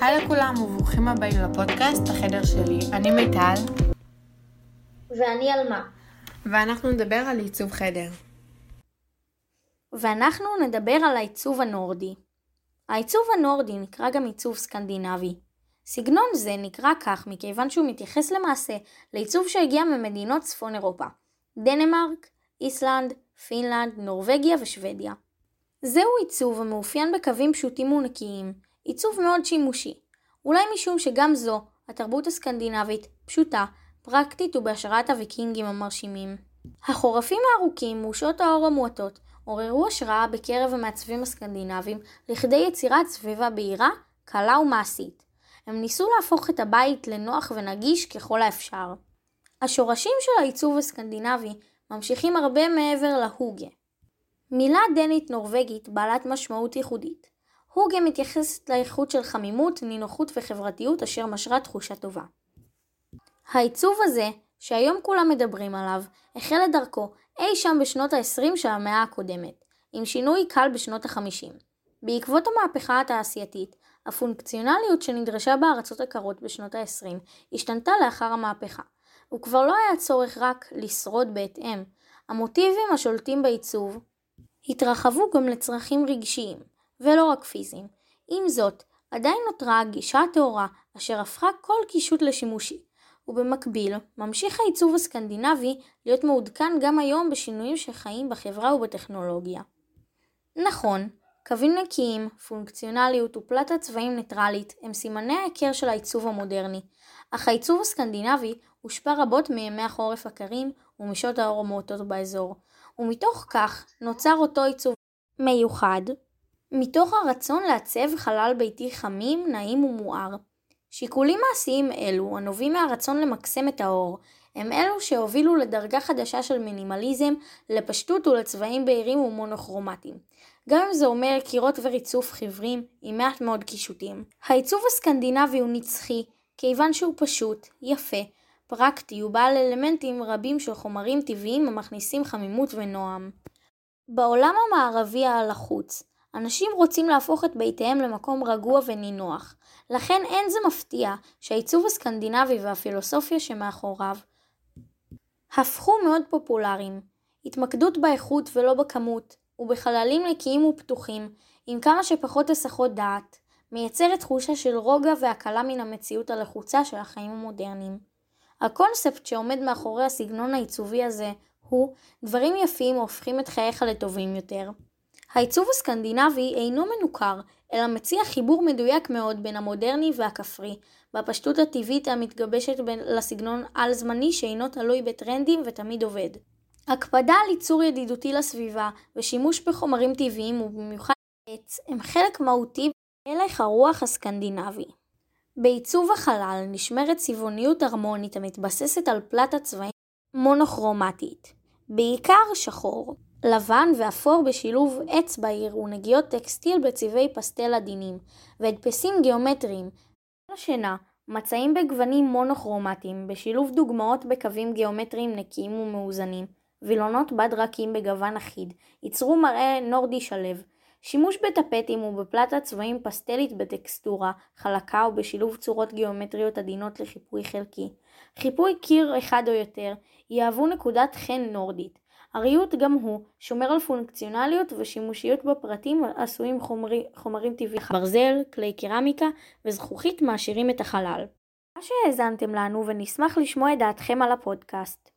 היי לכולם וברוכים הבאים לפודקאסט החדר שלי. אני מיטל. ואני עלמה. ואנחנו נדבר על עיצוב חדר. ואנחנו נדבר על העיצוב הנורדי. העיצוב הנורדי נקרא גם עיצוב סקנדינבי. סגנון זה נקרא כך מכיוון שהוא מתייחס למעשה לעיצוב שהגיע ממדינות צפון אירופה. דנמרק, איסלנד, פינלנד, נורבגיה ושוודיה. זהו עיצוב המאופיין בקווים פשוטים ונקיים, עיצוב מאוד שימושי. אולי משום שגם זו, התרבות הסקנדינבית, פשוטה, פרקטית ובהשראת הוויקינגים המרשימים. החורפים הארוכים ושעות האור המועטות עוררו השראה בקרב המעצבים הסקנדינבים לכדי יצירת סביבה בהירה, קלה ומעשית. הם ניסו להפוך את הבית לנוח ונגיש ככל האפשר. השורשים של העיצוב הסקנדינבי ממשיכים הרבה מעבר להוגה. מילה דנית נורווגית בעלת משמעות ייחודית. הוגה מתייחסת לאיכות של חמימות, נינוחות וחברתיות אשר משרה תחושה טובה. העיצוב הזה, שהיום כולם מדברים עליו, החל את דרכו אי שם בשנות ה-20 של המאה הקודמת, עם שינוי קל בשנות ה-50. בעקבות המהפכה התעשייתית, הפונקציונליות שנדרשה בארצות הקרות בשנות ה-20 השתנתה לאחר המהפכה. הוא כבר לא היה צורך רק לשרוד בהתאם. המוטיבים השולטים בעיצוב התרחבו גם לצרכים רגשיים, ולא רק פיזיים. עם זאת, עדיין נותרה הגישה הטהורה אשר הפכה כל קישוט לשימושי, ובמקביל ממשיך העיצוב הסקנדינבי להיות מעודכן גם היום בשינויים שחיים בחברה ובטכנולוגיה. נכון, קווים נקיים, פונקציונליות ופלטה צבעים ניטרלית הם סימני ההיכר של העיצוב המודרני, אך העיצוב הסקנדינבי הושפע רבות מימי החורף הקרים ומשעות האור המועטות באזור, ומתוך כך נוצר אותו עיצוב מיוחד, מתוך הרצון לעצב חלל ביתי חמים, נעים ומואר. שיקולים מעשיים אלו, הנובעים מהרצון למקסם את האור, הם אלו שהובילו לדרגה חדשה של מינימליזם, לפשטות ולצבעים בהירים ומונוכרומטיים. גם אם זה אומר קירות וריצוף חיוורים עם מעט מאוד קישוטים. העיצוב הסקנדינבי הוא נצחי, כיוון שהוא פשוט, יפה, פרקטי ובעל אלמנטים רבים של חומרים טבעיים המכניסים חמימות ונועם. בעולם המערבי הלחוץ, אנשים רוצים להפוך את ביתיהם למקום רגוע ונינוח, לכן אין זה מפתיע שהעיצוב הסקנדינבי והפילוסופיה שמאחוריו הפכו מאוד פופולריים. התמקדות באיכות ולא בכמות, ובחללים נקיים ופתוחים, עם כמה שפחות הסחות דעת, מייצרת תחושה של רוגע והקלה מן המציאות הלחוצה של החיים המודרניים. הקונספט שעומד מאחורי הסגנון העיצובי הזה הוא דברים יפים הופכים את חייך לטובים יותר. העיצוב הסקנדינבי אינו מנוכר, אלא מציע חיבור מדויק מאוד בין המודרני והכפרי, בפשטות הטבעית המתגבשת לסגנון על-זמני שאינו תלוי בטרנדים ותמיד עובד. הקפדה על ייצור ידידותי לסביבה ושימוש בחומרים טבעיים ובמיוחד עץ הם חלק מהותי בהלך הרוח הסקנדינבי. בעיצוב החלל נשמרת צבעוניות הרמונית המתבססת על פלטה צבעים מונוכרומטית, בעיקר שחור, לבן ואפור בשילוב עץ בהיר ונגיעות טקסטיל בצבעי פסטל עדינים, והדפסים גיאומטריים. השינה מצעים בגוונים מונוכרומטיים בשילוב דוגמאות בקווים גיאומטריים נקיים ומאוזנים, וילונות בד רכים בגוון אחיד, ייצרו מראה נורדי שלו. שימוש בטפטים ובפלטת צבעים פסטלית בטקסטורה חלקה ובשילוב צורות גיאומטריות עדינות לחיפוי חלקי. חיפוי קיר אחד או יותר יהוו נקודת חן נורדית. הריהוט גם הוא שומר על פונקציונליות ושימושיות בפרטים עשויים חומרי, חומרים טבעיים, ברזל, כלי קרמיקה וזכוכית מעשירים את החלל. מה שהאזנתם לנו ונשמח לשמוע את דעתכם על הפודקאסט.